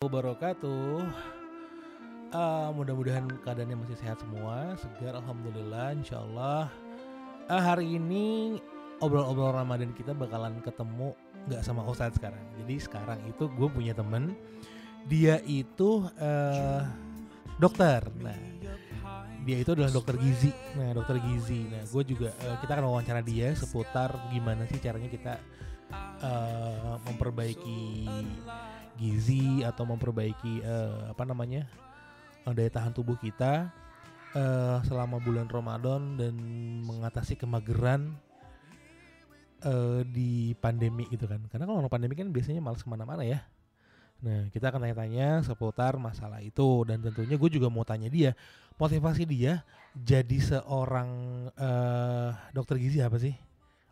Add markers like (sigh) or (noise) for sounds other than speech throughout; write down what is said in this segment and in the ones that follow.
wabarakatuh. Uh, mudah-mudahan keadaannya masih sehat semua, segar alhamdulillah insyaallah. Uh, hari ini obrol-obrol Ramadan kita bakalan ketemu nggak sama Ustadz sekarang. Jadi sekarang itu gue punya temen, dia itu uh, dokter. Nah, dia itu adalah dokter gizi. Nah, dokter gizi. Nah, gue juga uh, kita akan wawancara dia seputar gimana sih caranya kita uh, memperbaiki gizi atau memperbaiki uh, apa namanya uh, daya tahan tubuh kita uh, selama bulan Ramadan dan mengatasi kemageran uh, di pandemi gitu kan. Karena kalau pandemi kan biasanya malas ke mana-mana ya. Nah kita akan tanya-tanya seputar masalah itu dan tentunya gue juga mau tanya dia. Motivasi dia jadi seorang uh, dokter gizi apa sih?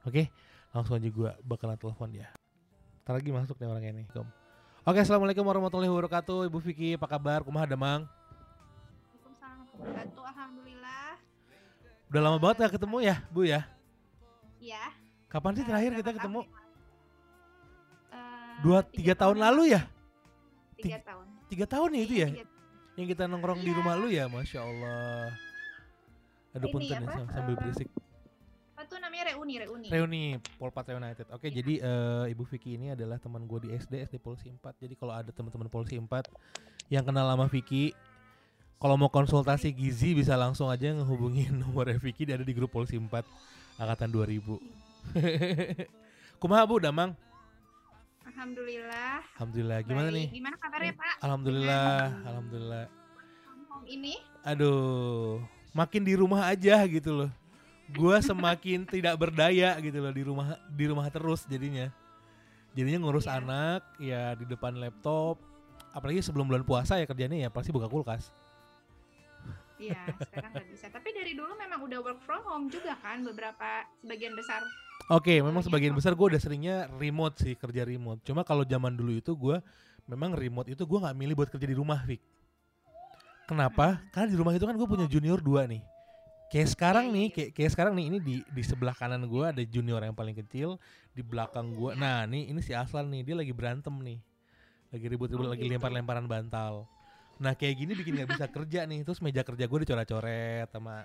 Oke langsung aja gue bakalan telepon dia. Ntar lagi masuk nih orangnya nih. Oke, assalamualaikum warahmatullahi wabarakatuh, Ibu Vicky, apa kabar? Kumaha Damang? Waalaikumsalam wabarakatuh. Alhamdulillah. Udah lama banget gak ketemu ya, Bu ya? Iya. Kapan sih Eh, terakhir kita ketemu? Mas? Eh, Dua, tiga tahun lalu ya? Tiga tahun. Tiga tahun ya itu Iya, ya? Yang kita nongkrong di Iya. rumah lu ya, Masya Allah. Aduh punten ya, sambil eh, berisik. Reuni, reuni. Reuni Polpat United. Oke, Iya. jadi eh, Ibu Vicky ini adalah teman gue di SD, SD Polisi 4. Jadi kalau ada teman-teman Polisi 4 yang kenal sama Vicky, kalau mau konsultasi gizi bisa langsung aja ngehubungin (laughs) nomornya Vicky dia ada di grup Polisi 4 angkatan 2000. (laughs) Kumaha Bu Damang? Alhamdulillah. Alhamdulillah. Gimana Baik. nih? Gimana kabarnya Pak? Alhamdulillah, alhamdulillah. Home ini? Aduh, makin di rumah aja gitu loh. Gua semakin tidak berdaya gitu loh di rumah di rumah terus jadinya. Jadinya ngurus Iya. anak ya di depan laptop. Apalagi sebelum bulan puasa ya kerjanya ya pasti buka kulkas. Iya, sekarang nggak bisa. Tapi dari dulu memang udah work from home juga kan beberapa sebagian besar. Oke, memang Iya, sebagian besar gue udah seringnya remote sih kerja remote. Cuma kalau zaman dulu itu gue memang remote itu gue nggak milih buat kerja di rumah, Vic. Kenapa? Hmm. Karena di rumah itu kan gue punya junior dua nih. Kayak sekarang Iya, nih, iya, kayak, kayak sekarang nih ini di di sebelah kanan gue ada junior yang paling kecil, di belakang gue. Iya. Nah, nih ini si Aslan nih, dia lagi berantem nih. Lagi ribut-ribut, Oh, lagi gitu. lempar-lemparan bantal. Nah, kayak gini bikin nggak bisa kerja nih. Terus meja kerja gue dicoret-coret sama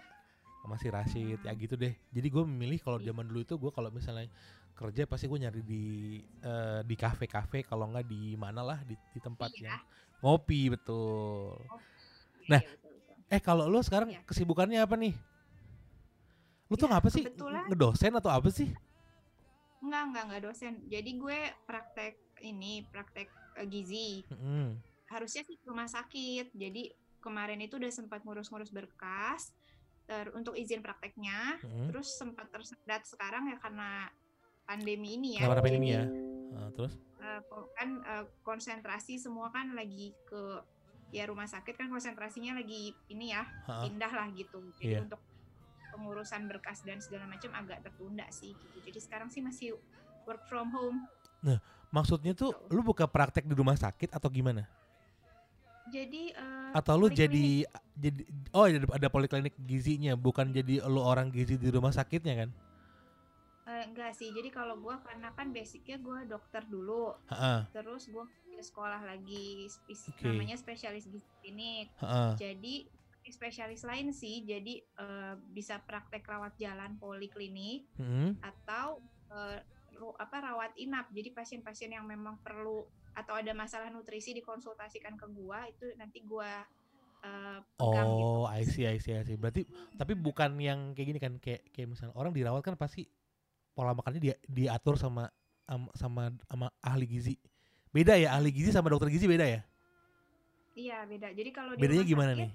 sama si Rashid ya gitu deh. Jadi gue memilih kalau Iya. zaman dulu itu gue kalau misalnya kerja pasti gue nyari di eh, di kafe-kafe kalau nggak di mana lah di, di tempat Iya. yang ngopi betul. Iya, Nah, betul, betul. Eh kalau lo sekarang Iya. kesibukannya apa nih? Lo tuh Ya, ngapa sih? kebetulan- Ngedosen atau apa sih? Enggak, enggak, enggak dosen. Jadi gue praktek ini, praktek eh, gizi. Mm-mm. harusnya sih ke rumah sakit. Jadi kemarin itu udah sempat ngurus-ngurus berkas ter untuk izin prakteknya. Mm-mm. Terus sempat tersendat sekarang ya karena pandemi ini ya. Karena pandemi Jadi, ya. Nah, terus? ko- kan eh, konsentrasi semua kan lagi ke ya rumah sakit kan konsentrasinya lagi ini ya Ha-ha. pindah lah gitu. Jadi Iya. untuk pengurusan berkas dan segala macam agak tertunda sih gitu. Jadi sekarang sih masih work from home. Maksudnya tuh lu buka praktek di rumah sakit atau gimana? Jadi eh, Atau lu jadi jadi oh ada, ada poliklinik gizinya, bukan jadi lu orang gizi di rumah sakitnya kan? Eh, enggak sih, jadi kalau gue karena kan basicnya gue dokter dulu, Heeh. terus gue sekolah lagi spes- Oke. namanya spesialis gizi klinik. Heeh. Jadi spesialis lain sih, jadi eh, bisa praktek rawat jalan poliklinik Mm-mm. atau ru- apa rawat inap. Jadi pasien-pasien yang memang perlu atau ada masalah nutrisi dikonsultasikan ke gua itu nanti gua eh, pegang gitu. Oh, I see, I see, I see. Berarti tapi bukan yang kayak gini kan kayak kayak misalnya orang dirawat kan pasti pola makannya dia diatur sama am- sama sama ahli gizi. Beda ya ahli gizi sama dokter gizi beda ya? Iya beda. Jadi kalau di Bedanya rumah gimana sakit, nih?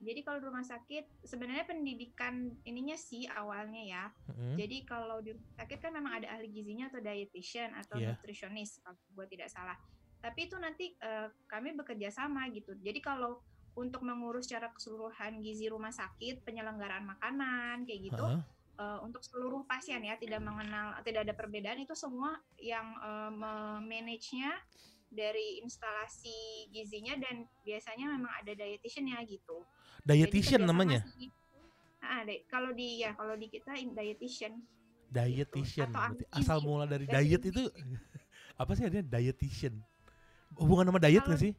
Jadi kalau di rumah sakit sebenarnya pendidikan ininya sih awalnya ya. Mm-mm. Jadi kalau di rumah sakit kan memang ada ahli gizinya atau dietitian atau Iya. nutritionist kalau gue tidak salah. Tapi itu nanti eh, kami bekerja sama gitu. Jadi kalau untuk mengurus secara keseluruhan gizi rumah sakit, penyelenggaraan makanan kayak gitu, Heeh. eh, untuk seluruh pasien ya tidak mengenal tidak ada perbedaan itu semua yang eh, memanage-nya dari instalasi gizinya dan biasanya memang ada dietitian ya gitu. Dietitian namanya. Ah, de- kalau di ya kalau di kita dietitian. Dietitian. Berarti asal mula dari Dari diet itu (laughs) apa sih ada dietitian? Hubungan sama diet nggak sih?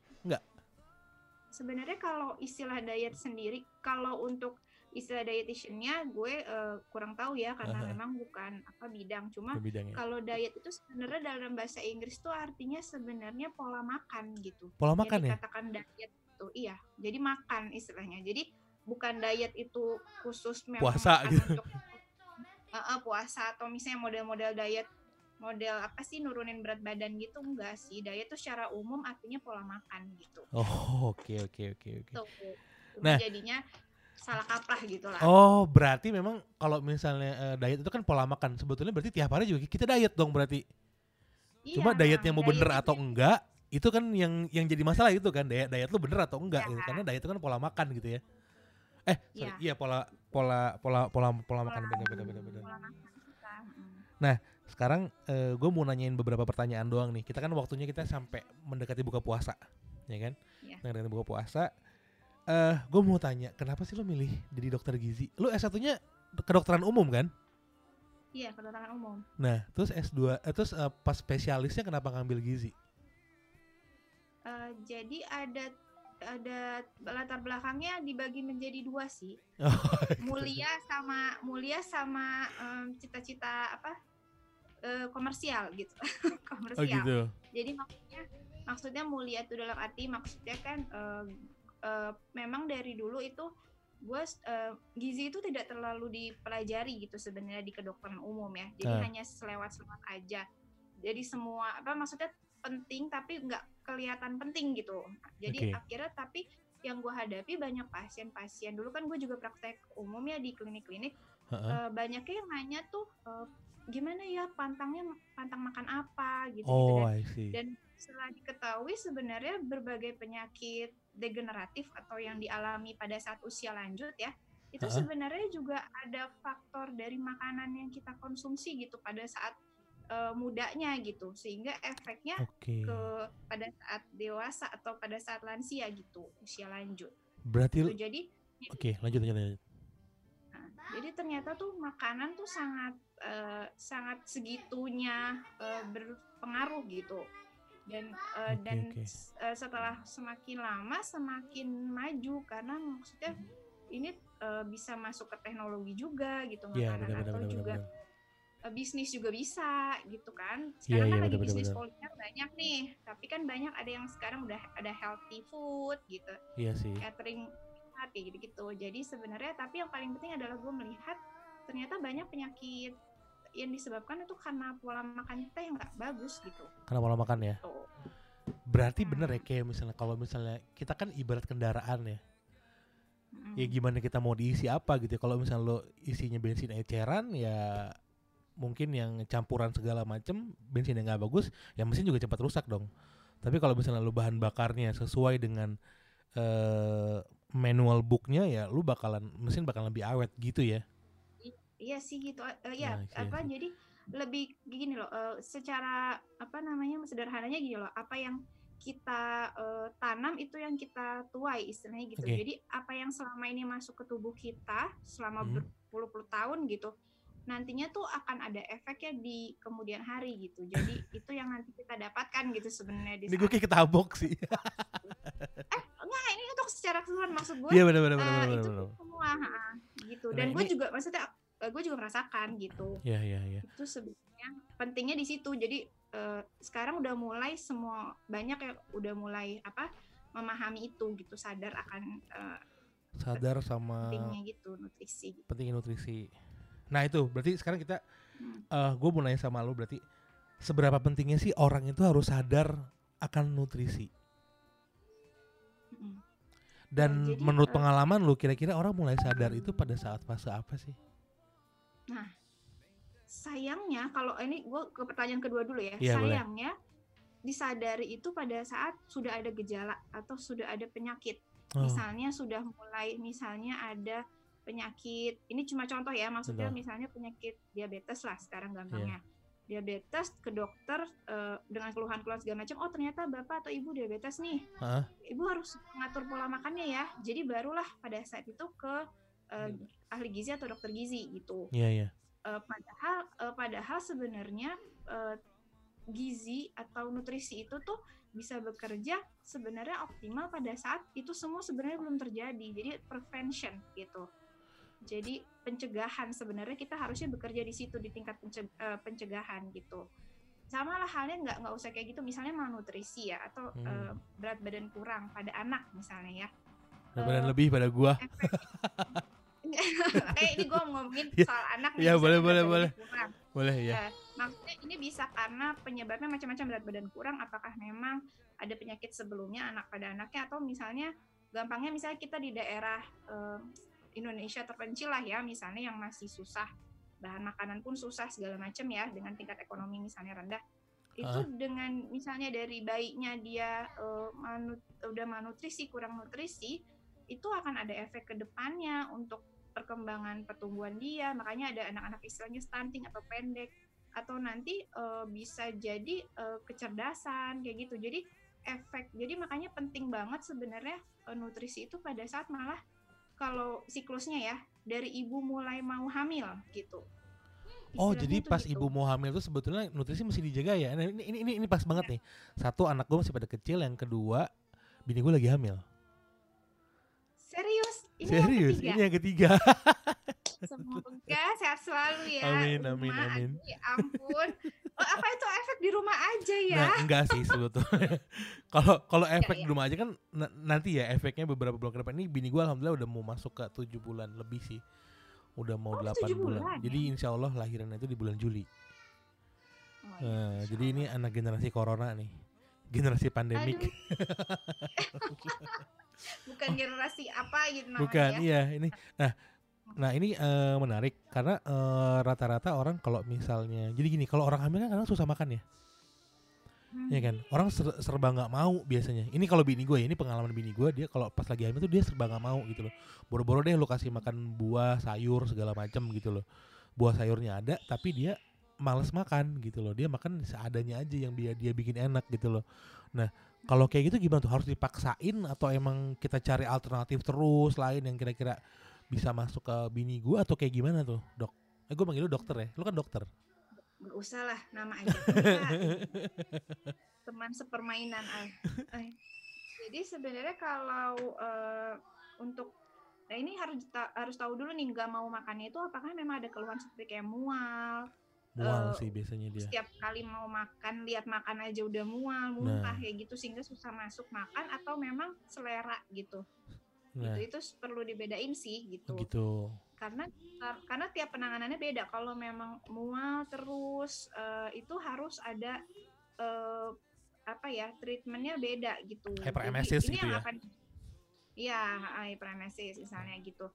Sebenarnya kalau istilah diet sendiri, kalau untuk istilah dietitiannya gue eh, kurang tahu ya karena Aha. memang bukan apa bidang. Cuma bidangnya. kalau diet itu sebenarnya dalam bahasa Inggris tuh artinya sebenarnya pola makan gitu. Pola makan ya? dikatakan diet itu iya. Jadi makan istilahnya. Jadi bukan diet itu khusus memang Puasa gitu. untuk (laughs) Eh, eh, puasa atau misalnya model-model diet model apa sih nurunin berat badan gitu enggak sih diet itu secara umum artinya pola makan gitu Oh, oke oke oke oke. Nah. jadinya salah kaprah gitu lah Oh, berarti memang kalau misalnya eh, diet itu kan pola makan. Sebetulnya berarti tiap hari juga kita diet dong berarti. Cuma Iya, dietnya mau bener diet atau itu- enggak, itu kan yang yang jadi masalah itu kan diet diet lu bener atau enggak Iya. gitu. Karena diet itu kan pola makan gitu ya. Eh, sorry, Iya. iya pola pola pola pola pola makan bener bener bener bener. pola makan kita mm. Sekarang gue mau nanyain beberapa pertanyaan doang nih. Kita kan waktunya kita sampai mendekati buka puasa, ya kan? Iya. Mendekati buka puasa. Eh, gue mau tanya, kenapa sih lo milih jadi dokter gizi? Lo S1-nya kedokteran umum kan? iya kedokteran umum Nah, terus S2, eh, terus eh, pas spesialisnya kenapa ngambil gizi? Eh, jadi ada ada latar belakangnya dibagi menjadi dua sih (laughs) Oh, mulia sama mulia sama cita-cita apa eh, komersial gitu (laughs) komersial Oh gitu. Jadi maksudnya maksudnya mulia itu dalam arti maksudnya kan eh, eh, memang dari dulu itu gue eh, gizi itu tidak terlalu dipelajari gitu sebenarnya di kedokteran umum ya. Jadi Ah. hanya selewat-selewat aja. Jadi semua apa maksudnya penting tapi nggak kelihatan penting gitu. Jadi Oke. akhirnya tapi yang gue hadapi banyak pasien-pasien dulu kan gue juga praktek umum ya di klinik-klinik Heeh. Eh, banyaknya yang nanya tuh eh, gimana ya pantangnya pantang makan apa gitu gitu Oh, dan, I see. dan setelah diketahui sebenarnya berbagai penyakit degeneratif atau yang dialami pada saat usia lanjut ya itu Ha-ha. sebenarnya juga ada faktor dari makanan yang kita konsumsi gitu pada saat eh, mudanya gitu sehingga efeknya Oke. ke pada saat dewasa atau pada saat lansia gitu usia lanjut Berarti Gitu. jadi Oke, lanjut lanjut lanjut. Nah, jadi ternyata tuh makanan tuh sangat eh, sangat segitunya eh, berpengaruh gitu. Dan eh, Oke, dan oke. s- eh, setelah semakin lama semakin maju karena maksudnya ini eh, bisa masuk ke teknologi juga gitu Iya, makanan benar atau benar juga benar. eh, bisnis juga bisa gitu kan. Iya, Sekarang iya, kan lagi benar, benar, bisnis kuliner banyak nih, tapi kan banyak ada yang sekarang udah ada healthy food gitu Iya sih. catering kayak gitu-gitu. Jadi sebenarnya tapi yang paling penting adalah gue melihat ternyata banyak penyakit yang disebabkan itu karena pola makan kita yang nggak bagus gitu. Karena pola makan ya. Tuh. Berarti bener ya kayak misalnya kalau misalnya kita kan ibarat kendaraan ya. Mm. Ya gimana kita mau diisi apa gitu. ya. Kalau misalnya lo isinya bensin eceran ya mungkin yang campuran segala macem bensin yang nggak bagus ya mesin juga cepat rusak dong. Tapi kalau misalnya lo bahan bakarnya sesuai dengan eh manual booknya ya lu bakalan mesin bakalan lebih awet gitu ya. Iya sih gitu. Eh, ya Nah, iya apa sih. jadi lebih gini loh. eh, secara apa namanya sederhananya gini loh. Apa yang kita eh, tanam itu yang kita tuai istilahnya gitu. Oke. Jadi apa yang selama ini masuk ke tubuh kita selama Hmm. berpuluh-puluh tahun gitu. Nantinya tuh akan ada efeknya di kemudian hari gitu. Jadi (laughs) itu yang nanti kita dapatkan gitu sebenarnya di Ini gue kayak ketabok sih. (laughs) enggak ini untuk secara keseluruhan maksud gue Iya benar benar benar eh, itu benar. tuh semua ha, gitu Nah, dan gue juga maksudnya eh, gue juga merasakan gitu Iya iya iya. itu sebenarnya pentingnya di situ jadi eh, sekarang udah mulai semua banyak yang udah mulai apa memahami itu gitu sadar akan eh, Sadar sama pentingnya gitu nutrisi gitu. pentingnya nutrisi. Nah itu berarti sekarang kita, Hmm. eh gue mau nanya sama lu berarti seberapa pentingnya sih orang itu harus sadar akan nutrisi? Mm-mm. Dan jadi, menurut pengalaman lu kira-kira orang mulai sadar itu pada saat fase apa sih? Sayangnya kalau ini gue ke pertanyaan kedua dulu ya. Boleh. sayangnya disadari itu pada saat sudah ada gejala atau sudah ada penyakit. Oh, misalnya sudah mulai misalnya ada penyakit ini cuma contoh ya maksudnya Betul. misalnya penyakit diabetes lah sekarang gampangnya. Diabetes ke dokter eh, dengan keluhan-keluhan segala macam oh ternyata bapak atau ibu diabetes nih. Heeh. ibu harus mengatur pola makannya ya. Jadi barulah pada saat itu ke eh, ahli gizi atau dokter gizi gitu Iya iya. Eh, padahal eh, padahal sebenarnya eh, gizi atau nutrisi itu tuh bisa bekerja sebenarnya optimal pada saat itu semua sebenarnya belum terjadi. Jadi prevention gitu. Jadi pencegahan sebenarnya kita harusnya bekerja di situ di tingkat pence- eh, pencegahan gitu. Sama lah halnya nggak nggak usah kayak gitu misalnya malnutrisi ya atau Hmm. eh, berat badan kurang pada anak misalnya ya. Berat badan Eh, lebih pada gua. (laughs) (laughs) efek kayak ini gue ngomongin Ya, soal anak ya, misalnya boleh, boleh, boleh. kurang. Boleh ya. Ya, maksudnya ini bisa karena penyebabnya macam-macam berat badan kurang apakah memang ada penyakit sebelumnya anak pada anaknya atau misalnya gampangnya misalnya kita di daerah eh, Indonesia terpencil lah ya misalnya yang masih susah bahan makanan pun susah segala macam ya dengan tingkat ekonomi misalnya rendah itu Ah. dengan misalnya dari bayinya dia eh, manu- udah malnutrisi kurang nutrisi itu akan ada efek ke depannya untuk perkembangan pertumbuhan dia makanya ada anak-anak istilahnya stunting atau pendek atau nanti eh, bisa jadi eh, kecerdasan kayak gitu jadi efek jadi makanya penting banget sebenarnya eh, nutrisi itu pada saat malah kalau siklusnya ya dari ibu mulai mau hamil gitu Oh, jadi pas gitu. ibu mau hamil tuh sebetulnya nutrisi mesti dijaga ya. Nah, ini ini ini, ini pas banget nih. Satu anak gue masih pada kecil, yang kedua bini gue lagi hamil. Serius ini Serius, yang ketiga ini yang ketiga. (laughs) Semoga sehat selalu ya. Amin, amin, amin. Aduh, ya ampun. Oh, apa itu efek di rumah aja ya? Nah, enggak sih sebetulnya. (laughs) Kalau kalau efek ya. di rumah aja kan na- nanti ya efeknya beberapa bulan ke depan. Ini bini gue alhamdulillah udah mau masuk ke tujuh bulan lebih sih. Udah mau Oh, delapan tujuh bulan. bulan ya? Jadi insya Allah lahirannya itu di bulan Juli. Oh, iya, Nah, jadi ini anak generasi corona nih. Generasi pandemik. (laughs) Bukan generasi apa gitu namanya Bukan, ya. iya ini. Nah, nah ini eh, menarik karena eh, rata-rata orang kalau misalnya, jadi gini, kalau orang hamil kan kadang susah makan ya, Hmm. ya kan? Orang ser- serba nggak mau biasanya. Ini kalau bini gue ya, ini pengalaman bini gue, dia kalau pas lagi hamil tuh dia serba nggak mau gitu loh. Boro-boro deh lo kasih makan buah, sayur segala macam gitu loh. Buah sayurnya ada, tapi dia males makan gitu loh. Dia makan seadanya aja yang dia dia bikin enak gitu loh. Nah, kalau kayak gitu gimana tuh? Harus dipaksain atau emang kita cari alternatif terus lain yang kira-kira bisa masuk ke bini gua atau kayak gimana tuh, Dok? Eh gue manggil lu dokter ya. Lu kan dokter. Nggak usah lah nama aja (laughs) teman sepermainan ay. Ay. jadi sebenarnya kalau eh, untuk nah ini harus ta- harus tahu dulu nih nggak mau makannya itu apakah memang ada keluhan seperti kayak mual Mual Eh, sih biasanya dia. setiap kali mau makan lihat makan aja udah mual muntah kayak gitu sehingga susah masuk makan atau memang selera gitu. Nah, itu itu perlu dibedain sih gitu. Gitu. karena kar- karena tiap penanganannya beda. Kalau memang mual terus eh, itu harus ada eh, apa ya treatmentnya beda gitu. Hyperemesis Jadi ini gitu yang ya? akan iya hyperemesis misalnya gitu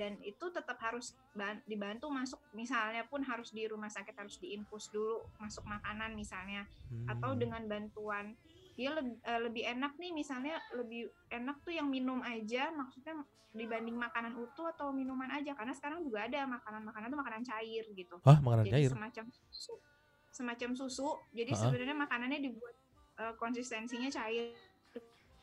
dan itu tetap harus ban- dibantu masuk misalnya pun harus di rumah sakit harus diinfus dulu masuk makanan misalnya atau Hmm. dengan bantuan dia lebih, lebih enak nih misalnya lebih enak tuh yang minum aja maksudnya dibanding makanan utuh atau minuman aja karena sekarang juga ada makanan-makanan tuh makanan cair gitu Ah, makanan jadi cair. semacam susu semacam susu jadi Ha-ha. sebenarnya makanannya dibuat eh, konsistensinya cair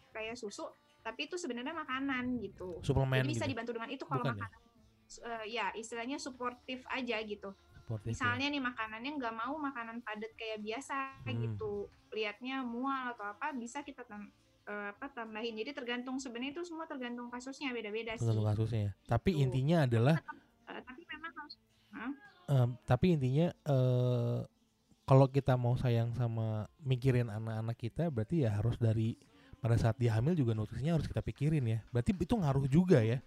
kayak susu tapi itu sebenarnya makanan gitu Suplemen jadi bisa gitu. dibantu dengan itu kalau Bukan ya? makanan eh, ya istilahnya suportif aja gitu Sportif ya. misalnya nih makanannya nggak mau makanan padat kayak biasa Hmm. gitu lihatnya mual atau apa bisa kita tam- eh, apa tambahin jadi tergantung sebenarnya itu semua tergantung kasusnya beda-beda sih Tergantung kasusnya ya. Tapi Gitu. intinya adalah Eh, tapi memang harus em, tapi intinya eh kalau kita mau sayang sama mikirin anak-anak kita berarti ya harus dari pada saat dia hamil juga nutrisinya harus kita pikirin ya. Berarti itu ngaruh juga ya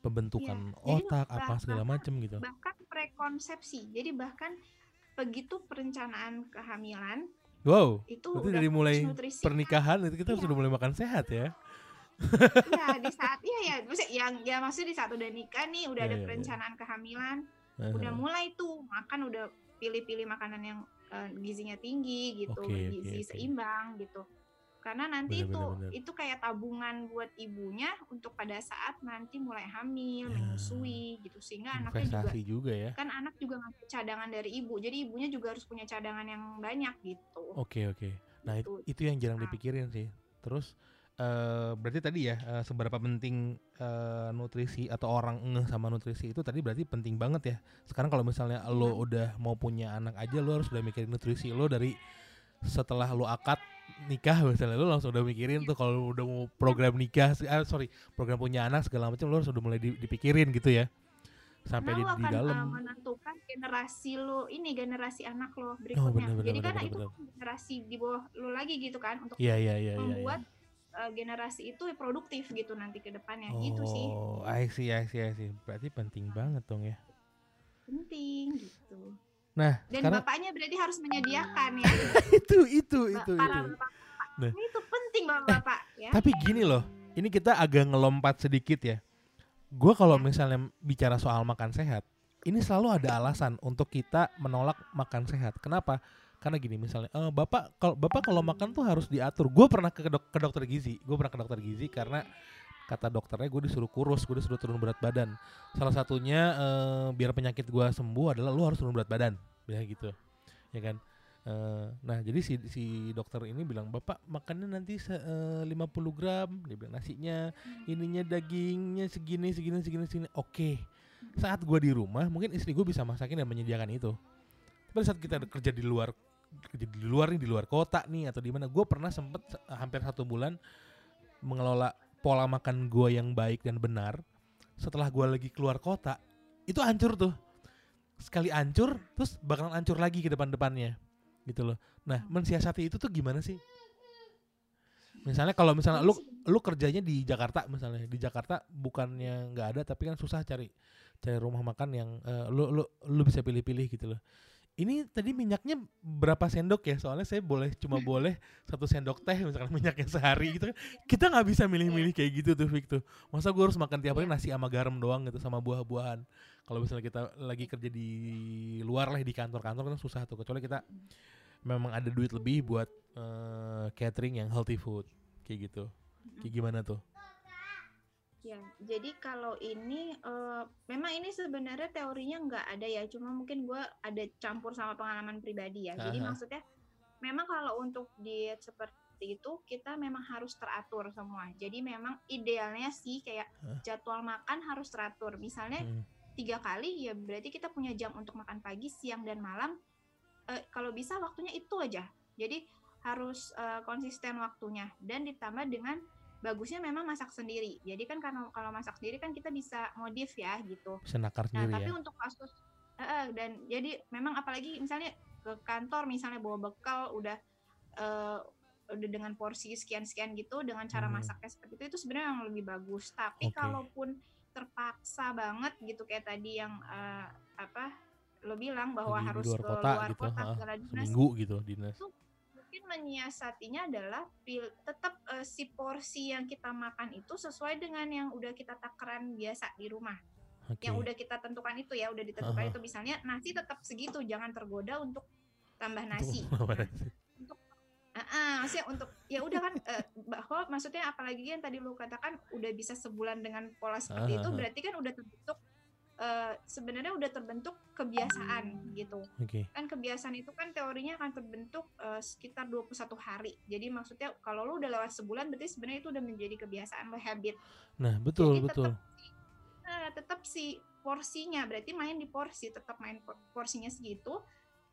pembentukan Iya, jadi otak apa bah- segala macem gitu. bahkan prekonsepsi jadi bahkan begitu perencanaan kehamilan Wow. itu Berarti dari mulai Pernikahan itu kita Iya. sudah mulai makan sehat ya. ya di saat iya ya maksudnya yang ya maksudnya di saat udah nikah nih udah Iya, ada iya, iya. perencanaan kehamilan udah mulai tuh makan udah pilih-pilih makanan yang eh, gizinya tinggi gitu oke, gizi oke. seimbang gitu karena nanti Bener, itu bener, bener. itu kayak tabungan buat ibunya untuk pada saat nanti mulai hamil Ya. menyusui gitu sehingga anaknya juga Investasi juga ya. kan anak juga ngambil cadangan dari ibu jadi ibunya juga harus punya cadangan yang banyak gitu Oke oke. Nah itu, Gitu. itu yang jarang Nah. dipikirin sih. Terus eh berarti tadi ya eh, seberapa penting eh, nutrisi atau orang ngeh sama nutrisi itu tadi berarti penting banget ya. Sekarang kalau misalnya lo Iya. udah mau punya anak aja lo harus udah mikirin nutrisi lo dari setelah lo akad nikah misalnya lo langsung udah mikirin tuh kalau udah mau program nikah ah, sorry program punya anak segala macam lo harus udah mulai di- dipikirin gitu ya sampai di, Karena di akan dalam uh, menentukan generasi lo ini generasi anak lo oh berikutnya. benar benar Jadi benar karena benar itu benar. kan generasi di bawah lo lagi gitu kan untuk iya iya iya iya iya. membuat uh, generasi itu produktif gitu nanti ke depannya gitu sih. oh I see I see I see berarti penting banget dong ya Penting gitu. Nah Dan sekarang bapaknya berarti harus menyediakan ya. (laughs) itu itu Ba- itu para itu bapak. Nah. Ini itu penting bapak-bapak ya. Tapi gini loh, ini kita agak ngelompat sedikit ya. Gue kalau misalnya bicara soal makan sehat, ini selalu ada alasan untuk kita menolak makan sehat. Kenapa? Karena gini misalnya, eh, bapak kalau bapak kalau makan tuh harus diatur. Gue pernah ke, dok- ke dokter gizi, gue pernah ke dokter gizi karena kata dokternya gue disuruh kurus, gue disuruh turun berat badan. Salah satunya eh, biar penyakit gue sembuh adalah lu harus turun berat badan, bilang gitu, ya kan? Eh, nah jadi si si dokter ini bilang bapak makannya nanti se- eh, 50 gram. Dia bilang nasinya ininya dagingnya segini segini segini segini. Oke. Saat gua di rumah mungkin istri gue bisa masakin dan menyediakan itu. Tapi saat kita kerja di luar di luar nih di luar kota nih atau di mana gue pernah sempet se- hampir satu bulan mengelola pola makan gue yang baik dan benar setelah gua lagi keluar kota itu hancur tuh sekali hancur terus bakalan hancur lagi ke depan-depannya gitu loh. Nah, mensiasati itu tuh gimana sih? Misalnya kalau misalnya lu lu kerjanya di Jakarta misalnya, di Jakarta bukannya nggak ada tapi kan susah cari cari rumah makan yang eh, lu lu lu bisa pilih-pilih gitu loh. Ini tadi minyaknya berapa sendok ya? Soalnya saya boleh cuma (laughs) boleh satu sendok teh misalkan minyaknya sehari gitu kan. Kita nggak bisa milih-milih kayak gitu tuh Fik tuh. Masa gue harus makan tiap hari Iya. nasi sama garam doang gitu sama buah-buahan. Kalau misalnya kita lagi kerja di luar lah di kantor-kantor kan susah tuh kecuali kita memang ada duit lebih buat eh, catering yang healthy food kayak gitu. Kayak gimana tuh? Ya, jadi kalau ini eh, memang ini sebenarnya teorinya nggak ada ya, cuma mungkin gue ada campur sama pengalaman pribadi ya. Jadi Aha. maksudnya memang kalau untuk diet seperti itu kita memang harus teratur semua. Jadi memang idealnya sih kayak jadwal makan harus teratur. Misalnya Hmm. tiga kali ya berarti kita punya jam untuk makan pagi, siang dan malam. Eh, kalau bisa waktunya itu aja. Jadi harus eh, konsisten waktunya dan ditambah dengan bagusnya memang masak sendiri. Jadi kan kalau kalau masak sendiri kan kita bisa modif ya gitu. Bisa nakar Nah, sendiri tapi ya. untuk kasus eh, dan jadi memang apalagi misalnya ke kantor misalnya bawa bekal udah eh, udah dengan porsi sekian-sekian gitu dengan cara Hmm. masaknya seperti itu itu sebenarnya yang lebih bagus. Tapi Oke. kalaupun terpaksa banget gitu kayak tadi yang eh, apa lo bilang bahwa di harus luar ke kota luar gitu, kota segala dinas Seminggu gitu dinas. Mungkin menyiasatinya adalah pil tetap eh, si porsi yang kita makan itu sesuai dengan yang udah kita takaran biasa di rumah Oke. yang udah kita tentukan itu ya udah ditentukan Aha. itu misalnya nasi tetap segitu jangan tergoda untuk tambah Untuk nasi (laughs) Nah, nasi? Ah, ah, maksudnya untuk ya udah kan eh, bahwa maksudnya apalagi yang tadi lu katakan udah bisa sebulan dengan pola seperti itu ah, ah. berarti kan udah terbentuk eh, sebenarnya udah terbentuk kebiasaan gitu Oke. kan kebiasaan itu kan teorinya akan terbentuk eh, sekitar 21 hari. Jadi maksudnya kalau lu udah lewat sebulan berarti sebenarnya itu udah menjadi kebiasaan lo habit. Nah, betul Jadi betul. tetap Nah, tetap si porsinya berarti main di porsi, tetap main por- porsinya segitu.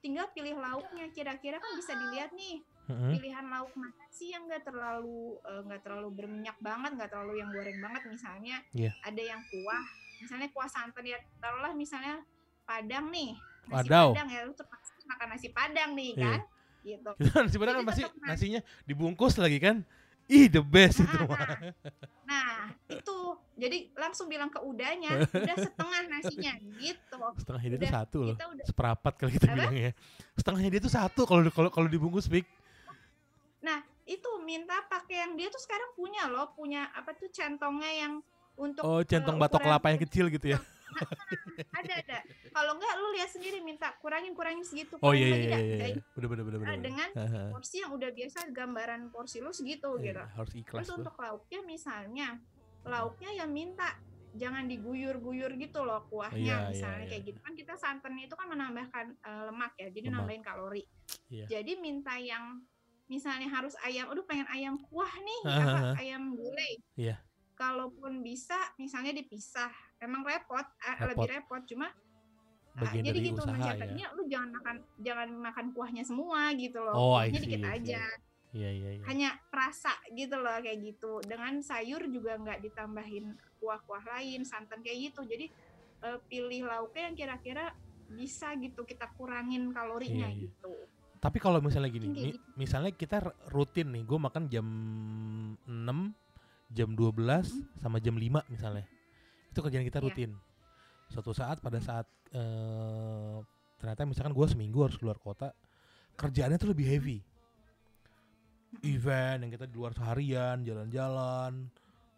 Tinggal pilih lauknya kira-kira kan bisa dilihat nih Heeh. pilihan lauk mana sih yang nggak terlalu eh, nggak terlalu berminyak banget, nggak terlalu yang goreng banget misalnya. Iya. Ada yang kuah, misalnya kuah santan ya taruhlah misalnya padang nih. Nasi Wadaw. padang ya lu terpaksa makan nasi padang nih Iya. kan. Gitu. Itu nasi padang kan nasi. nasinya dibungkus lagi kan? Ih, the best itu Nah, mah. Nah, itu. Jadi langsung bilang ke udahnya, udah (laughs) setengah nasinya gitu. Setengahnya dia tuh Udah, satu loh. Udah Seperapat kalau kita Apa? bilang ya. Setengahnya dia tuh satu kalau kalau kalau dibungkus Fik. Nah, itu minta pakai yang dia tuh sekarang punya loh, punya apa tuh centongnya yang untuk Oh, centong eh, batok kelapa yang kecil gitu ya. ada ada. Kalau enggak lu lihat sendiri minta kurangin kurangin segitu. Oh iya iya iya. Jadi, iya. Bener bener bener dengan porsi yang udah biasa gambaran porsi lu segitu Iya, gitu. harus ikhlas Terus untuk lauknya misalnya, lauknya yang minta jangan diguyur-guyur gitu loh kuahnya Iya, iya, misalnya iya. kayak gitu kan kita santannya itu kan menambahkan eh, lemak ya jadi Lemak. nambahin kalori Iya. jadi minta yang misalnya harus ayam, aduh pengen ayam kuah nih, Heeh, apa ayam gulai. Iya. Kalaupun bisa, misalnya dipisah. Emang repot, Repot. lebih repot. Cuma ah, Bagian jadi gitu usaha ya. mencatatnya, lu jangan makan jangan makan kuahnya semua gitu loh. Oh, Kuahnya see, dikit see. aja. Iya iya iya. Hanya rasa gitu loh kayak gitu. Dengan sayur juga nggak ditambahin kuah-kuah lain, santan kayak gitu. Jadi eh, pilih lauknya yang kira-kira bisa gitu kita kurangin kalorinya Iya, iya. gitu. Tapi kalau misalnya gini, mi- gitu. misalnya kita rutin nih, gue makan jam 6, jam 12, sama jam 5 misalnya. Itu kerjaan kita Iya. rutin. Suatu saat pada saat eh, ternyata misalkan gue seminggu harus keluar kota, kerjaannya tuh lebih heavy. Event yang kita di luar seharian, jalan-jalan,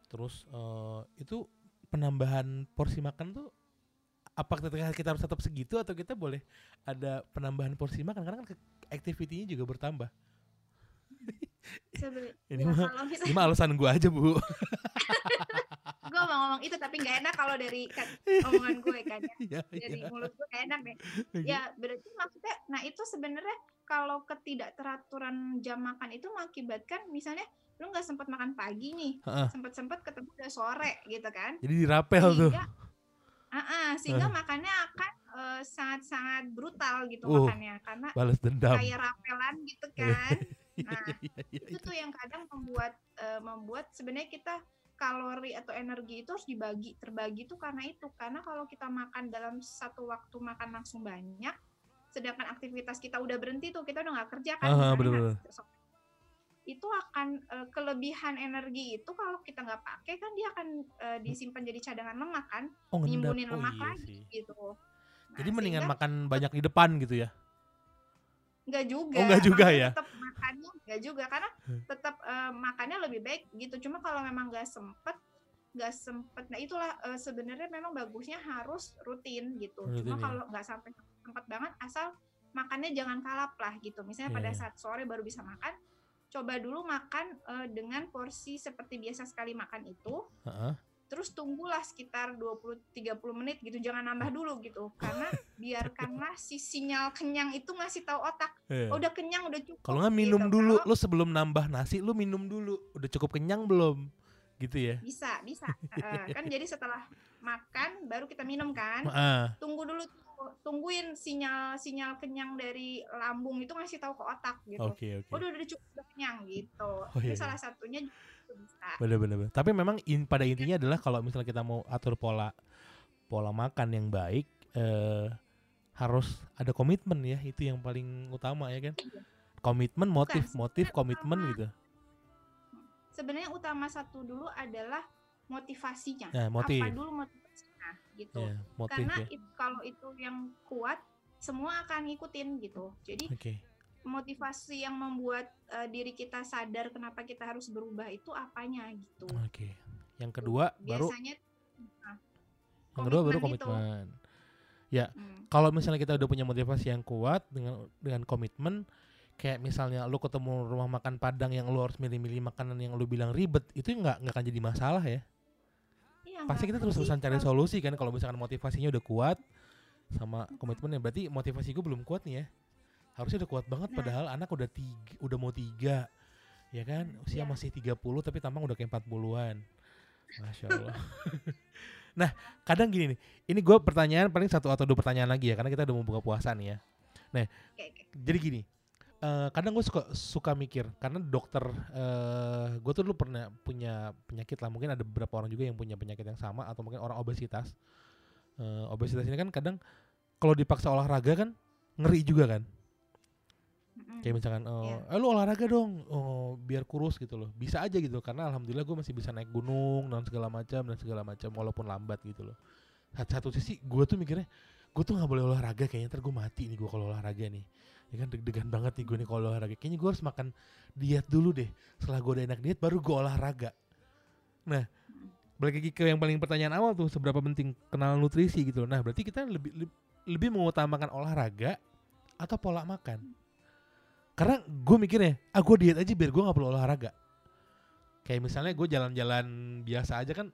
terus eh, itu penambahan porsi makan tuh apa ketika kita harus tetap segitu atau kita boleh ada penambahan porsi makan karena kan activity-nya juga bertambah. Ini ya, mah- kalau Ini misalnya mah alasan gue aja bu. (laughs) gue mau ngomong itu tapi nggak enak kalau dari kan, omongan gue kan ya. (laughs) Iya, dari iya. mulut gue nggak enak deh. Ya berarti maksudnya, nah itu sebenarnya kalau ketidakteraturan jam makan itu mengakibatkan misalnya lu nggak sempat makan pagi nih, Heeh. sempat-sempat ketemu udah sore gitu kan? Jadi dirapel tuh. sehingga Ah, ah, sehingga makannya akan eh, sangat-sangat brutal gitu Uh, makannya karena Balas dendam. kayak rapelan gitu kan. (laughs) Nah, Iya, iya, itu itu. tuh yang kadang membuat eh, membuat sebenarnya kita kalori atau energi itu harus dibagi terbagi tuh karena itu karena kalau kita makan dalam satu waktu makan langsung banyak sedangkan aktivitas kita udah berhenti tuh kita udah nggak kerja kan Aha, bener-bener. nggak- itu akan eh, kelebihan energi itu kalau kita nggak pakai kan dia akan eh, disimpan jadi cadangan lemak kan Oh nyimbunin Oh lemak iya lagi sih. gitu Nah, Jadi mendingan sehingga makan banyak di depan gitu ya. Nggak juga Oh, nggak juga ya? tetap makannya nggak juga karena Hmm. tetap eh, makannya lebih baik gitu cuma kalau memang nggak sempet nggak sempet nah itulah eh, sebenarnya memang bagusnya harus rutin gitu Rutin, cuma ya. kalau nggak sampai sempet banget asal makannya jangan kalap lah gitu misalnya Iya, pada iya. saat sore baru bisa makan coba dulu makan eh, dengan porsi seperti biasa sekali makan itu Heeh. Terus tunggulah sekitar 20-30 menit gitu jangan nambah dulu gitu karena biarkanlah si sinyal kenyang itu ngasih tahu otak Iya. "Oh, udah kenyang udah cukup Kalau nggak minum gitu. dulu, Kalau lu sebelum nambah nasi lu minum dulu. Udah cukup kenyang belum? Gitu ya. bisa bisa Eh, (laughs) kan jadi setelah makan baru kita minum kan Heeh. tunggu dulu tungguin sinyal sinyal kenyang dari lambung itu ngasih tahu ke otak gitu Oke oke. oh, udah udah cukup udah kenyang gitu Oh, iya, itu iya. salah satunya bisa Bener-bener. bener. Tapi memang in, pada intinya adalah kalau misalnya kita mau atur pola pola makan yang baik, eh, harus ada komitmen ya. Itu yang paling utama ya kan. Komitmen, motif, motif, sebenarnya komitmen utama. gitu. sebenarnya utama satu dulu adalah motivasinya Nah, motif. apa dulu motivasinya gitu Ya, motif karena ya. it- kalau itu yang kuat semua akan ngikutin gitu jadi Oke. Motivasi yang membuat eh, diri kita sadar kenapa kita harus berubah itu apanya gitu Oke. Yang kedua baru biasanya nah, yang kedua baru komitmen itu. komitmen. hmm, Kalau misalnya kita udah punya motivasi yang kuat dengan dengan komitmen kayak misalnya lu ketemu rumah makan Padang yang lu harus milih-milih makanan yang lu bilang ribet, itu nggak nggak akan jadi masalah ya. iya, Pasti kita terus-terusan cari solusi kan kalau misalkan motivasinya udah kuat sama komitmennya berarti motivasi gue belum kuat nih ya. Harusnya udah kuat banget Nah. padahal anak udah tiga, udah mau tiga ya kan usia Iya. masih 30 tapi tampang udah kayak 40-an. Masya Allah. (laughs) nah kadang gini nih, ini gue pertanyaan paling satu atau dua pertanyaan lagi ya karena kita udah mau buka puasa nih ya. Oke. Jadi gini, eh, kadang gue suka suka mikir karena dokter, eh gue tuh dulu pernah punya penyakit lah. Mungkin ada beberapa orang juga yang punya penyakit yang sama atau mungkin orang obesitas. Eh, obesitas ini kan kadang kalau dipaksa olahraga kan ngeri juga kan. Mm-mm. Kayak misalkan, eh, Iya. eh lu olahraga dong, oh, biar kurus gitu loh. Bisa aja gitu karena alhamdulillah gue masih bisa naik gunung dan segala macam dan segala macam walaupun lambat gitu loh. Satu, satu sisi gue tuh mikirnya, gue tuh nggak boleh olahraga kayaknya ntar gue mati nih gue kalau olahraga nih. Ya kan deg-degan banget nih gue nih kalau olahraga. Kayaknya gue harus makan diet dulu deh. Setelah gue udah enak diet baru gue olahraga. Nah, balik lagi ke yang paling pertanyaan awal tuh seberapa penting kenal nutrisi gitu loh. Nah, berarti kita lebih lebih, lebih mengutamakan olahraga atau pola makan. Karena gue mikirnya, ah gue diet aja biar gue gak perlu olahraga. Kayak misalnya gue jalan-jalan biasa aja kan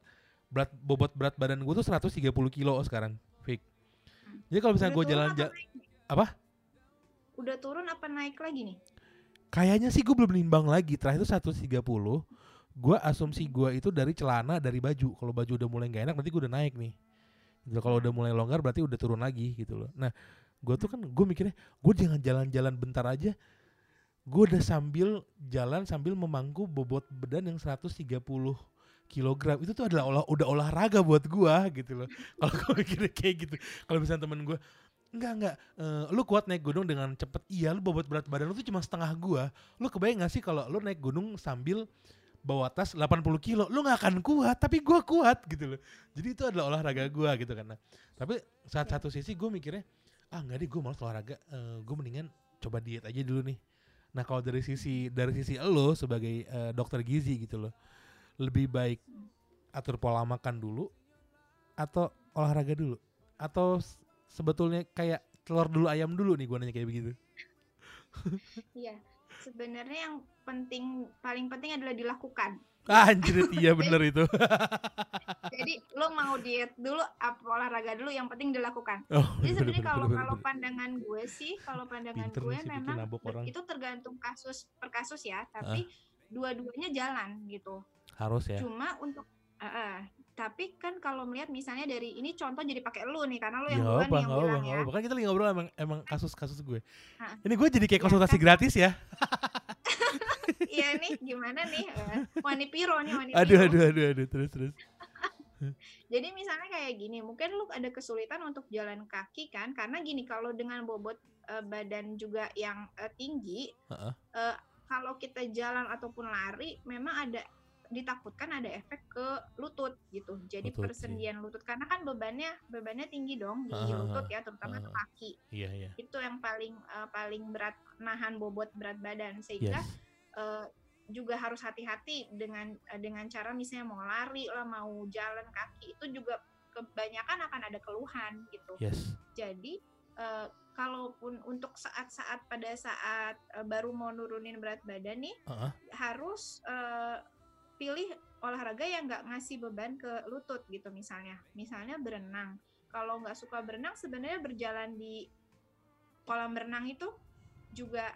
berat bobot berat badan gue tuh 130 kilo sekarang, Fik. Jadi kalau misalnya gue jalan apa ja- naik nih? apa? Udah turun apa naik lagi nih? kayaknya sih gue belum nimbang lagi terakhir itu 130 gue asumsi gue itu dari celana dari baju kalau baju udah mulai gak enak berarti gue udah naik nih gitu kalau udah mulai longgar berarti udah turun lagi gitu loh nah gue tuh kan gue mikirnya gue jangan jalan-jalan bentar aja gue udah sambil jalan sambil memangku bobot badan yang 130 kilogram. Itu tuh adalah olah, udah olahraga buat gua gitu loh. (laughs) Kalau gue mikirnya kayak gitu. Kalau misalnya temen gua enggak enggak eh, lu kuat naik gunung dengan cepet. Iya lu bobot berat badan lu tuh cuma setengah gua. Lu kebayang gak sih kalau lu naik gunung sambil bawa tas 80 kilo? Lu nggak akan kuat tapi gua kuat gitu loh. Jadi itu adalah olahraga gua gitu kan. Nah, tapi saat satu sisi gue mikirnya ah nggak deh gue malas olahraga. Eh, gue mendingan coba diet aja dulu nih nah kalau dari sisi dari sisi lo sebagai eh, dokter gizi gitu loh lebih baik atur pola makan dulu atau olahraga dulu atau sebetulnya kayak telur dulu ayam dulu nih gue nanya kayak begitu (laughs) Iya. Sebenarnya yang penting paling penting adalah dilakukan. anjir iya bener (laughs) itu (laughs) Jadi lo mau diet dulu, apa olahraga dulu, yang penting dilakukan. oh, Jadi sebenarnya kalau kalau pandangan gue sih, kalau pandangan Pinter gue memang itu tergantung kasus per kasus ya, tapi dua-duanya jalan gitu. harus ya Cuma untuk eh, eh, tapi kan kalau melihat misalnya dari ini contoh jadi pakai lu nih karena lu Ya yang apa, nih yang apa, bilang nggak ya. apa. Kan kita lagi ngobrol emang, emang kasus-kasus gue. Ah. Ini gue jadi kayak Ya, konsultasi kan? gratis ya. (laughs) Iya nih gimana nih? eh, Wani Piro nih Wani Aduh, aduh, aduh, aduh, terus, terus. Jadi misalnya kayak gini, mungkin lu ada kesulitan untuk jalan kaki kan? Karena gini, kalau dengan bobot eh, badan juga yang eh, tinggi, Heeh. eh, kalau kita jalan ataupun lari, memang ada ditakutkan ada efek ke lutut gitu. Jadi Lutut, iya. persendian lutut karena kan bebannya bebannya tinggi dong di Ah, lutut ya, terutama ke ah. kaki. Iya, iya. Itu yang paling eh, paling berat nahan bobot berat badan sehingga Yes. eh, juga harus hati-hati dengan eh, dengan cara misalnya mau lari lah mau jalan kaki itu juga kebanyakan akan ada keluhan gitu. Yes. Jadi eh, kalaupun untuk saat-saat pada saat eh, baru mau nurunin berat badan nih Heeh. harus eh, pilih olahraga yang nggak ngasih beban ke lutut gitu misalnya. Misalnya berenang. Kalau nggak suka berenang sebenarnya berjalan di kolam renang itu juga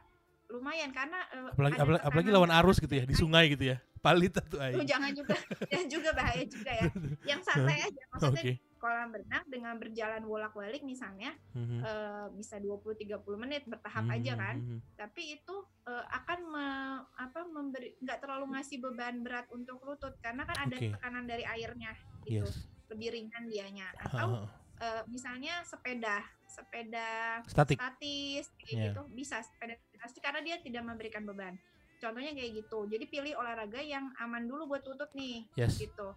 lumayan karena eh, Apalagi, apalagi, apalagi lawan arus gitu ya di sungai gitu ya. Palit tuh aing. jangan juga (laughs) dan juga bahaya juga ya. Yang santai (laughs) aja maksudnya kolam renang dengan berjalan bolak-balik misalnya Mhm. eh, bisa 20 30 menit bertahap Mhm, aja kan. mhm. Tapi itu eh, akan me- apa memberi nggak terlalu ngasih beban berat untuk lutut karena kan ada Oke. tekanan dari airnya gitu. Yes. Lebih ringan dianya. Atau eh, misalnya sepeda, sepeda Statik. statis kayak Iya. gitu bisa sepeda statis karena dia tidak memberikan beban. Contohnya kayak gitu. Jadi pilih olahraga yang aman dulu buat lutut nih Yes. gitu.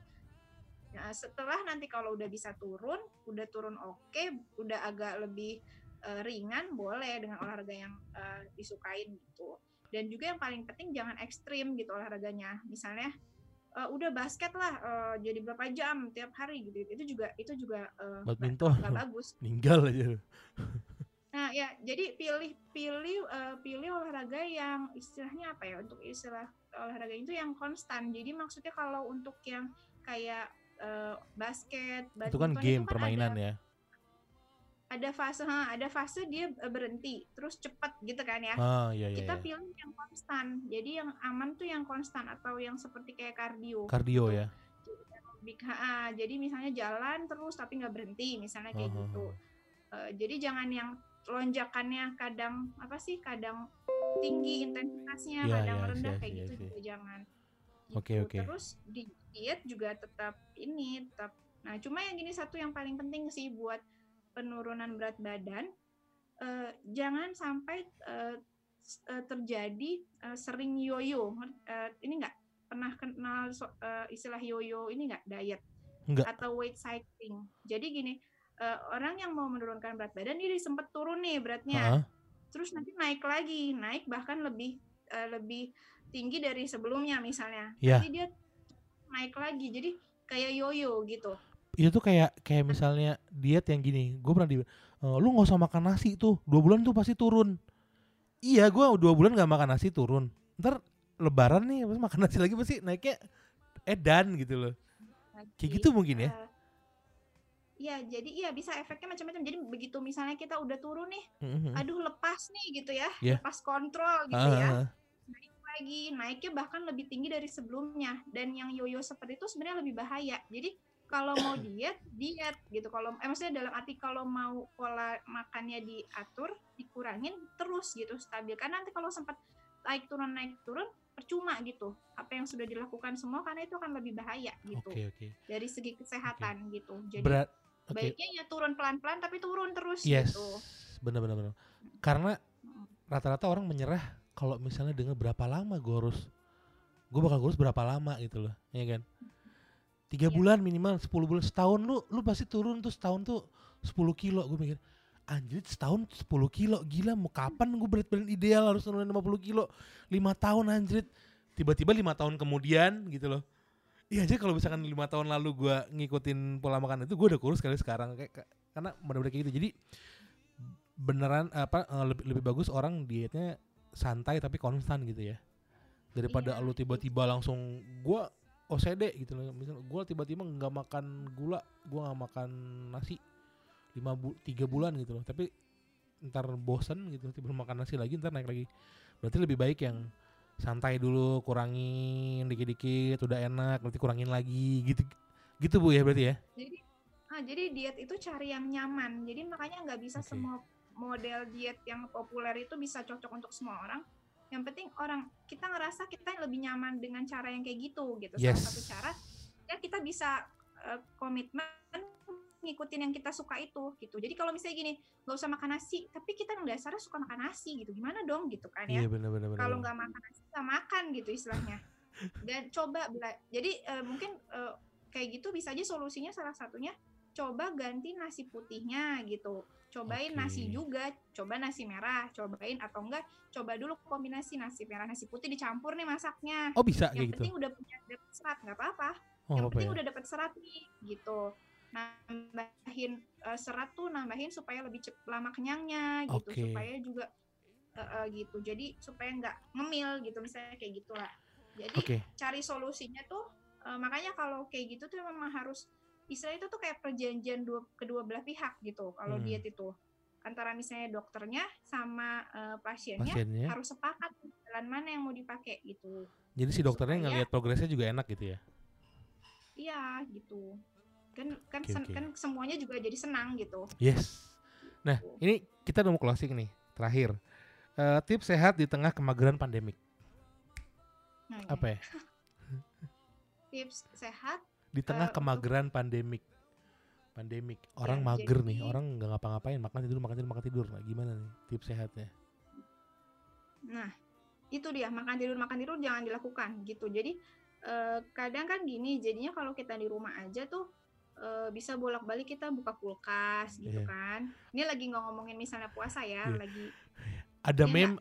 Nah, setelah nanti kalau udah bisa turun, udah turun oke, udah agak lebih eh, ringan, boleh dengan olahraga yang eh, disukain gitu. Dan juga yang paling penting jangan ekstrim gitu olahraganya. Misalnya eh, udah basket lah, eh, jadi berapa jam tiap hari gitu. Itu juga itu juga eh, nggak- Badminton. nggak bagus. (laughs) Ninggal aja. Nah ya, jadi pilih pilih eh, pilih olahraga yang istilahnya apa ya? Untuk istilah olahraga itu yang konstan. Jadi maksudnya kalau untuk yang kayak eh, basket, Itu kan badminton game permainan ada, ya. Ada fase, ha, ada fase dia eh, berhenti, terus cepat gitu kan ya. Ah, iya iya. Kita iya. pilih yang konstan. Jadi yang aman tuh yang konstan atau yang seperti kayak kardio. Kardio gitu. ya. Ha, jadi misalnya jalan terus tapi nggak berhenti, misalnya kayak Ah, ah, gitu. Eh, jadi jangan yang lonjakannya kadang apa sih kadang tinggi intensitasnya Iya, kadang iya, rendah iya, kayak iya, gitu iya. juga jangan Oke, Gitu. oke. terus di diet juga tetap ini tetap nah cuma yang gini satu yang paling penting sih buat penurunan berat badan eh, jangan sampai eh, eh, terjadi eh, sering yoyo. Eh, ini enggak pernah kenal so- eh, istilah yoyo ini enggak diet Enggak. atau weight cycling. Jadi gini eh, orang yang mau menurunkan berat badan ini sempat turun nih beratnya. Heeh. terus nanti naik lagi naik bahkan lebih eh, lebih tinggi dari sebelumnya misalnya. Iya. nanti dia naik lagi. Jadi kayak yoyo gitu itu tuh kayak kayak misalnya diet yang gini gue pernah di "Eh, lu nggak usah makan nasi tuh dua bulan tuh pasti turun iya gue dua bulan nggak makan nasi turun ntar lebaran nih pas makan nasi lagi pasti naiknya edan gitu loh kayak gitu mungkin ya Eh, Iya, jadi iya bisa efeknya macam-macam. Jadi begitu misalnya kita udah turun nih, Mhm. aduh lepas nih gitu ya, Iya. lepas kontrol gitu Ah, ya. ah, ah. lagi naiknya bahkan lebih tinggi dari sebelumnya dan yang yoyo seperti itu sebenarnya lebih bahaya jadi kalau mau diet diet gitu kalau eh, maksudnya dalam arti kalau mau pola makannya diatur dikurangin terus gitu stabil karena nanti kalau sempat naik turun naik turun percuma gitu apa yang sudah dilakukan semua karena itu akan lebih bahaya gitu Oke oke. dari segi kesehatan gitu jadi Berat. Oke. baiknya ya turun pelan-pelan tapi turun terus Yes. gitu Benar benar benar. Karena rata-rata orang menyerah kalau misalnya dengan berapa lama gue harus gue bakal kurus berapa lama gitu loh ya kan tiga Iya. bulan minimal 10 bulan setahun lu lu pasti turun tuh setahun tuh 10 kilo gue mikir. Anjir setahun 10 kilo gila mau kapan gue berat badan ideal harus nurunin 50 kilo? Lima tahun anjir. Tiba-tiba lima tahun kemudian gitu loh. Iya aja kalau misalkan lima tahun lalu gue ngikutin pola makan itu gue udah kurus kali sekarang kayak karena bener-bener kayak gitu. Jadi beneran apa eh, lebih lebih bagus orang dietnya santai tapi konstan gitu ya. Daripada Iya, lu tiba-tiba langsung gua OCD gitu loh. Misal gua tiba-tiba nggak makan gula gua nggak makan nasi lima bu tiga bulan gitu loh. Tapi ntar bosen gitu tiba makan nasi lagi ntar naik lagi. Berarti lebih baik yang santai dulu kurangin dikit-dikit udah enak nanti kurangin lagi gitu gitu bu ya berarti ya? Jadi ah jadi diet itu cari yang nyaman. Jadi makanya nggak bisa Oke. semua model diet yang populer itu bisa cocok untuk semua orang yang penting orang kita ngerasa kita lebih nyaman dengan cara yang kayak gitu gitu. Yes. salah satu cara ya kita bisa eh, komitmen ngikutin yang kita suka itu gitu. Jadi kalau misalnya gini nggak usah makan nasi tapi kita yang dasarnya suka makan nasi gitu. Gimana dong gitu kan ya? Iya kalau nggak makan nasi nggak makan gitu istilahnya. (laughs) Dan coba bela- jadi eh, mungkin eh, kayak gitu bisa aja solusinya salah satunya coba ganti nasi putihnya gitu. Cobain Oke. nasi juga coba nasi merah cobain atau enggak coba dulu kombinasi nasi merah nasi putih dicampur nih masaknya. Oh bisa yang kayak gitu? penting udah punya dapet serat nggak apa-apa. Oh yang apa penting ya? udah dapet serat nih gitu. Nambahin eh, serat tuh nambahin supaya lebih cep- lama kenyangnya gitu Oke. supaya juga eh, eh, gitu. Jadi supaya nggak ngemil gitu misalnya kayak gitulah. Jadi oke. cari solusinya tuh eh, makanya kalau kayak gitu tuh memang harus istilah itu tuh kayak perjanjian dua kedua belah pihak gitu kalau Hmm. diet itu antara misalnya dokternya sama eh, pasiennya pasiennya harus sepakat jalan mana yang mau dipakai gitu jadi si dokternya supaya- ngelihat progresnya juga enak gitu ya iya gitu kan kan sen- oke. kan semuanya juga jadi senang gitu Yes. Nah, Gitu. ini kita udah mau closing nih. Terakhir. Eh, tips sehat di tengah kemageran pandemik. Nah, ya. Apa ya? (laughs) tips sehat Di tengah untuk- kemageran pandemik. Pandemik. Orang Ya, mager nih, jadi- orang nggak ngapa-ngapain, makan tidur, makan tidur, makan tidur. Nah, gimana nih tips sehatnya? Nah, itu dia makan tidur makan tidur jangan dilakukan gitu. Jadi eh, kadang kan gini, jadinya kalau kita di rumah aja tuh eh, bisa bolak-balik kita buka kulkas gitu Iya. kan. Ini lagi nggak ngomongin misalnya puasa ya, Iya. lagi Ada Iya meme,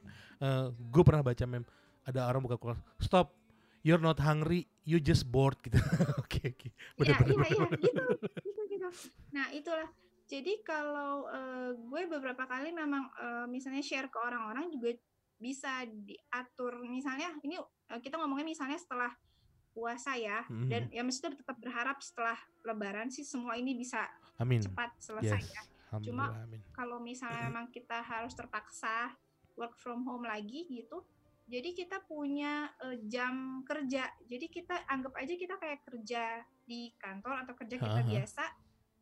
gue pernah baca meme, ada orang buka kulkas, stop, you're not hungry, you just bored gitu. (laughs) Oke oke, Iya, iya, bener. iya, gitu, gitu, gitu. Nah, itulah. Jadi kalau eh, gue beberapa kali memang eh, misalnya share ke orang-orang juga bisa diatur. Misalnya ini eh, kita ngomongin misalnya setelah puasa ya, Mhm. dan ya maksudnya tetap berharap setelah Lebaran sih semua ini bisa Amin. cepat selesai Yes. ya. Amin. Kalau misalnya memang kita harus terpaksa work from home lagi gitu, jadi kita punya eh, jam kerja. Jadi kita anggap aja kita kayak kerja di kantor atau kerja kita Ha, ha. biasa,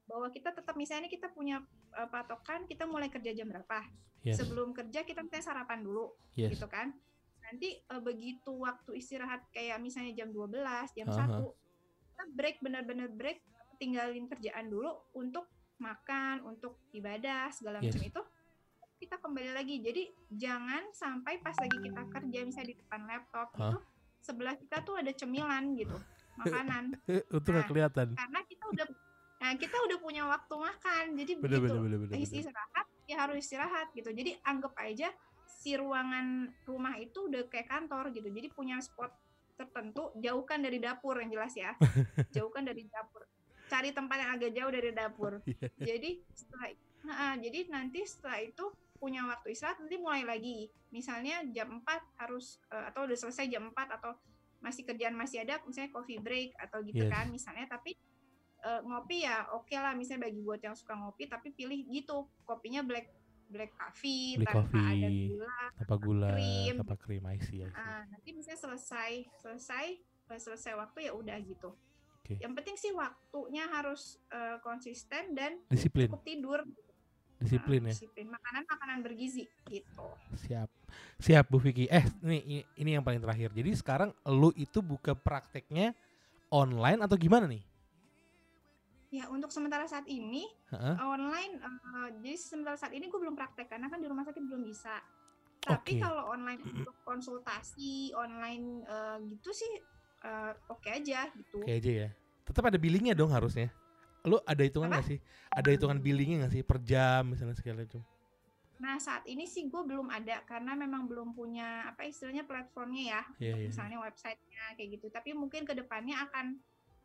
bahwa kita tetap misalnya kita punya eh, patokan kita mulai kerja jam berapa. Yes. Sebelum kerja kita misalnya sarapan dulu Yes. gitu kan. Nanti eh, begitu waktu istirahat kayak misalnya jam 12, jam Aha. 1, kita break benar-benar break, tinggalin kerjaan dulu untuk makan, untuk ibadah segala Yes. macam itu kita kembali lagi. Jadi jangan sampai pas lagi kita kerja misalnya di depan laptop Hah? itu sebelah kita tuh ada cemilan gitu, makanan. (laughs) Eh, nggak Nah, kelihatan. Karena kita udah nah kita udah punya waktu makan. Jadi Bener begitu bener bener bener. Istirahat ya harus istirahat gitu jadi anggap aja si ruangan rumah itu udah kayak kantor gitu jadi punya spot tertentu jauhkan dari dapur yang jelas ya (laughs) jauhkan dari dapur cari tempat yang agak jauh dari dapur (laughs) Iya. jadi setelah Nah, jadi nanti setelah itu punya waktu istirahat nanti mulai lagi misalnya jam 4 harus eh, atau udah selesai jam 4 atau masih kerjaan masih ada misalnya coffee break atau gitu Yes. kan misalnya tapi eh, ngopi ya oke lah misalnya bagi buat yang suka ngopi tapi pilih gitu kopinya black black coffee Black tanpa ada coffee, gula tanpa gula, krim. tanpa krim, I see, I see. Ah, nanti bisa selesai selesai eh, selesai waktu ya udah gitu Oke. yang penting sih waktunya harus eh, konsisten dan Disiplin, cukup tidur disiplin Nah, ya. disiplin makanan makanan bergizi gitu Siap. Siap Bu Vicky. Eh, ini ini, yang paling terakhir. Jadi sekarang lu itu buka prakteknya online atau gimana nih? ya untuk sementara saat ini Heeh. online eh, jadi sementara saat ini gue belum praktek karena kan di rumah sakit belum bisa tapi Oke. kalau online untuk konsultasi online eh, gitu sih eh, oke aja gitu Oke aja ya. Tetap ada billingnya dong harusnya. Lu ada hitungan Apa? nggak sih? Ada hitungan billingnya nggak sih per jam misalnya segala macam? Nah saat ini sih gue belum ada karena memang belum punya apa istilahnya platformnya ya, Iya, untuk iya. misalnya websitenya kayak gitu. Tapi mungkin ke depannya akan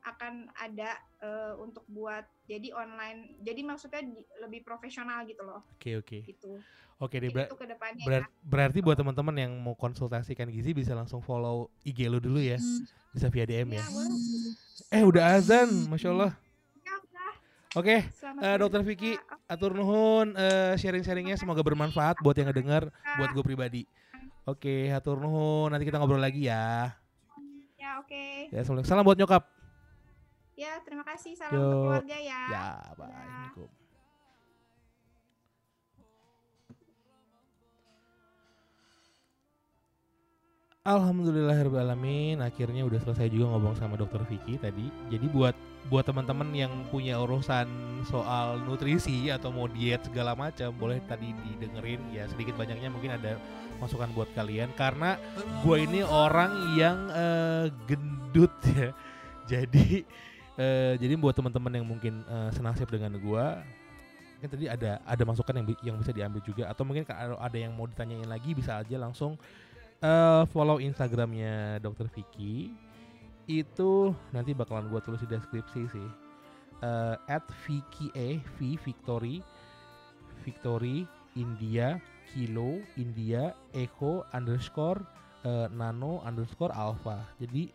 akan ada eh, untuk buat jadi online. Jadi maksudnya di- lebih profesional gitu loh, Oke oke. gitu. Oke deh. Jadi ber- ke depannya berar- berarti buat teman-teman yang mau konsultasikan gizi bisa langsung follow IG lu dulu ya. Bisa via DM ya. ya. Ya. Eh udah azan, masya Allah. Ya. Oke, Selamat eh, Dokter. Vicky, atur nuhun eh, sharing-sharingnya semoga bermanfaat buat yang ngedenger, buat gue pribadi. Oke, atur nuhun. Nanti kita ngobrol lagi ya. Ya oke. Ya, assalamualaikum. Salam buat nyokap. Ya terima kasih. Salam Yo. untuk keluarga ya. Ya, bye. Assalamualaikum. Alhamdulillahirobbilalamin akhirnya udah selesai juga ngomong sama dokter Vicky tadi. Jadi buat buat teman-teman yang punya urusan soal nutrisi atau mau diet segala macam boleh tadi didengerin ya sedikit banyaknya mungkin ada masukan buat kalian karena gue ini orang yang eh, gendut (laughs) ya. Jadi eh, jadi buat teman-teman yang mungkin eh, senasib dengan gue mungkin tadi ada ada masukan yang yang bisa diambil juga atau mungkin ada yang mau ditanyain lagi bisa aja langsung eh, follow Instagramnya Dokter Vicky. Itu nanti bakalan gua tulis di deskripsi sih. Eh, at Vicky E V Victory. Victory India Kilo India Echo underscore eh, Nano underscore Alpha. Jadi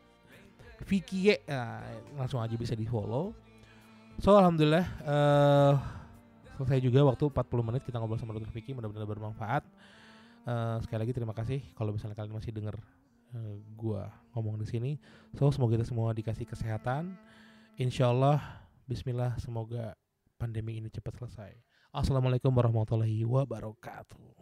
Vicky E nah, langsung aja bisa di follow so alhamdulillah eh selesai juga waktu 40 menit kita ngobrol sama Dokter Vicky mudah-mudahan bermanfaat Eh, sekali lagi terima kasih kalau misalnya kalian masih denger eh, gua ngomong di sini. So semoga kita semua dikasih kesehatan. Insyaallah Bismillah semoga pandemi ini cepat selesai. Assalamualaikum warahmatullahi wabarakatuh.